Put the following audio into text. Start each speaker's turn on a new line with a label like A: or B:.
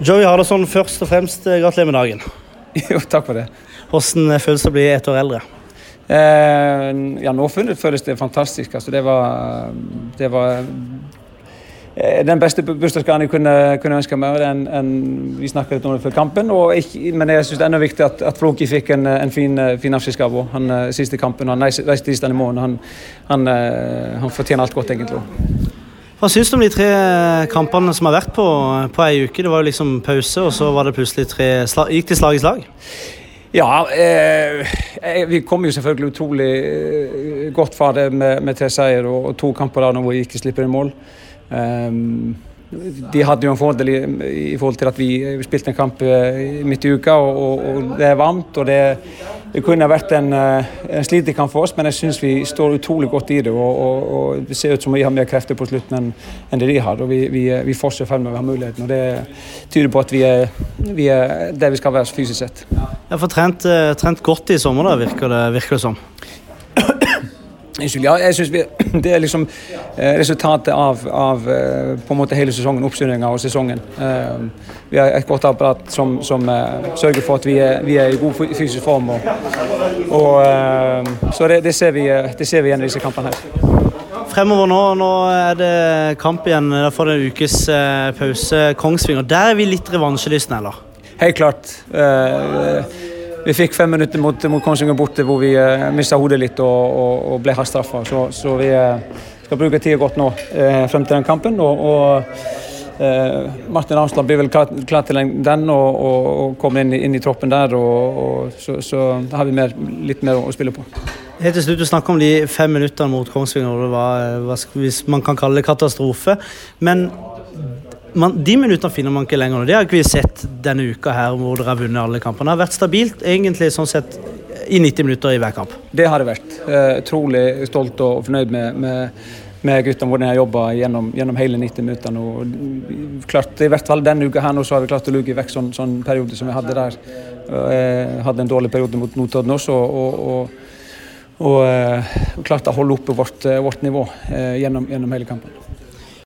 A: Joey Hardasson, først og fremst eh, gratulerer med dagen.
B: jo, takk for det.
A: Hvordan føles det å bli ett år eldre?
B: Eh, ja, nå føles det fantastisk. Altså, det var, det var eh, den beste bursdagsgaven jeg kunne, kunne ønske meg. Den, en, vi snakket litt om det før kampen. Ikke, men jeg syns det er enda viktig at, at Floki fikk en, en fin, fin avskjedsgave. Eh, siste kampen, han reiste tirsdag i morgen. Han, han, eh, han fortjener alt godt, egentlig.
A: Hva syns du om de tre kampene som har vært på, på ei uke? Det var jo liksom pause, og så var det plutselig tre slag. Gikk de slag i slag?
B: Ja, eh, vi kom jo selvfølgelig utrolig eh, godt fra det med, med tre seier og, og to kamper der hvor vi ikke slipper inn mål. Um, de hadde jo en fordel i, i, forhold til at vi spilte en kamp eh, midt i uka, og, og, og det er varmt. og det, det kunne vært en, eh, en slitekamp for oss, men jeg syns vi står utrolig godt i det. Og, og, Det ser ut som vi har mer krefter på slutten enn, enn det de har. og Vi, vi, vi fortsetter frem når vi har muligheten. og Det tyder på at vi er, vi er der vi skal være fysisk sett.
A: Jeg for trent, eh, trent godt i sommer, da, virker det, virker det som.
B: Unnskyld. Ja, jeg synes det er liksom eh, resultatet av, av eh, på en måte hele sesongen, oppsummeringa av sesongen. Eh, vi har et godt apparat som, som uh, sørger for at vi er, vi er, i god fysisk form. Og, og uh, så det, det, ser vi, det, ser vi, igjen i disse kampene her.
A: Fremover nå, nå er det kamp igjen. Da får det en ukes uh, pause. Kongsvinger. Der er vi litt revansjelystne, eller?
B: Helt klart. Vi fikk fem minutter mot, mot Kongsvinger borte hvor vi uh, mista hodet litt og, og, og ble hardt straffa. Så, så, vi skal bruke tida godt nå frem til den kampen. og, og Eh, Martin Arnstad blir vel klar, klar til den og, og, og kommer inn, inn, i troppen der. Og, så, så, har vi mer, litt mer å spille på.
A: Helt til slutt, Du snakker om de fem minuttene mot Kongsvinger. Var, hvis man kan kalle det katastrofe. Men man, de minuttene finner man ikke lenger. Det har ikke vi sett denne uka her hvor dere har vunnet alle kampene. Det har vært stabilt egentlig sånn sett i 90 minutter i hver kamp.
B: Det har det vært. Eh, stolt og fornøyd med, med med guttene hvordan jeg jobba gjennom, gjennom, hele 90 minutter. Og klart, I hvert fall denne uka her nå så har vi klart å luke vekk sånn, sånn periode som vi hadde der. Jeg hadde en dårlig periode mot Notodden også. og, og og, og klart å holde oppe vårt, vårt nivå eh, gjennom, gjennom hele kampen.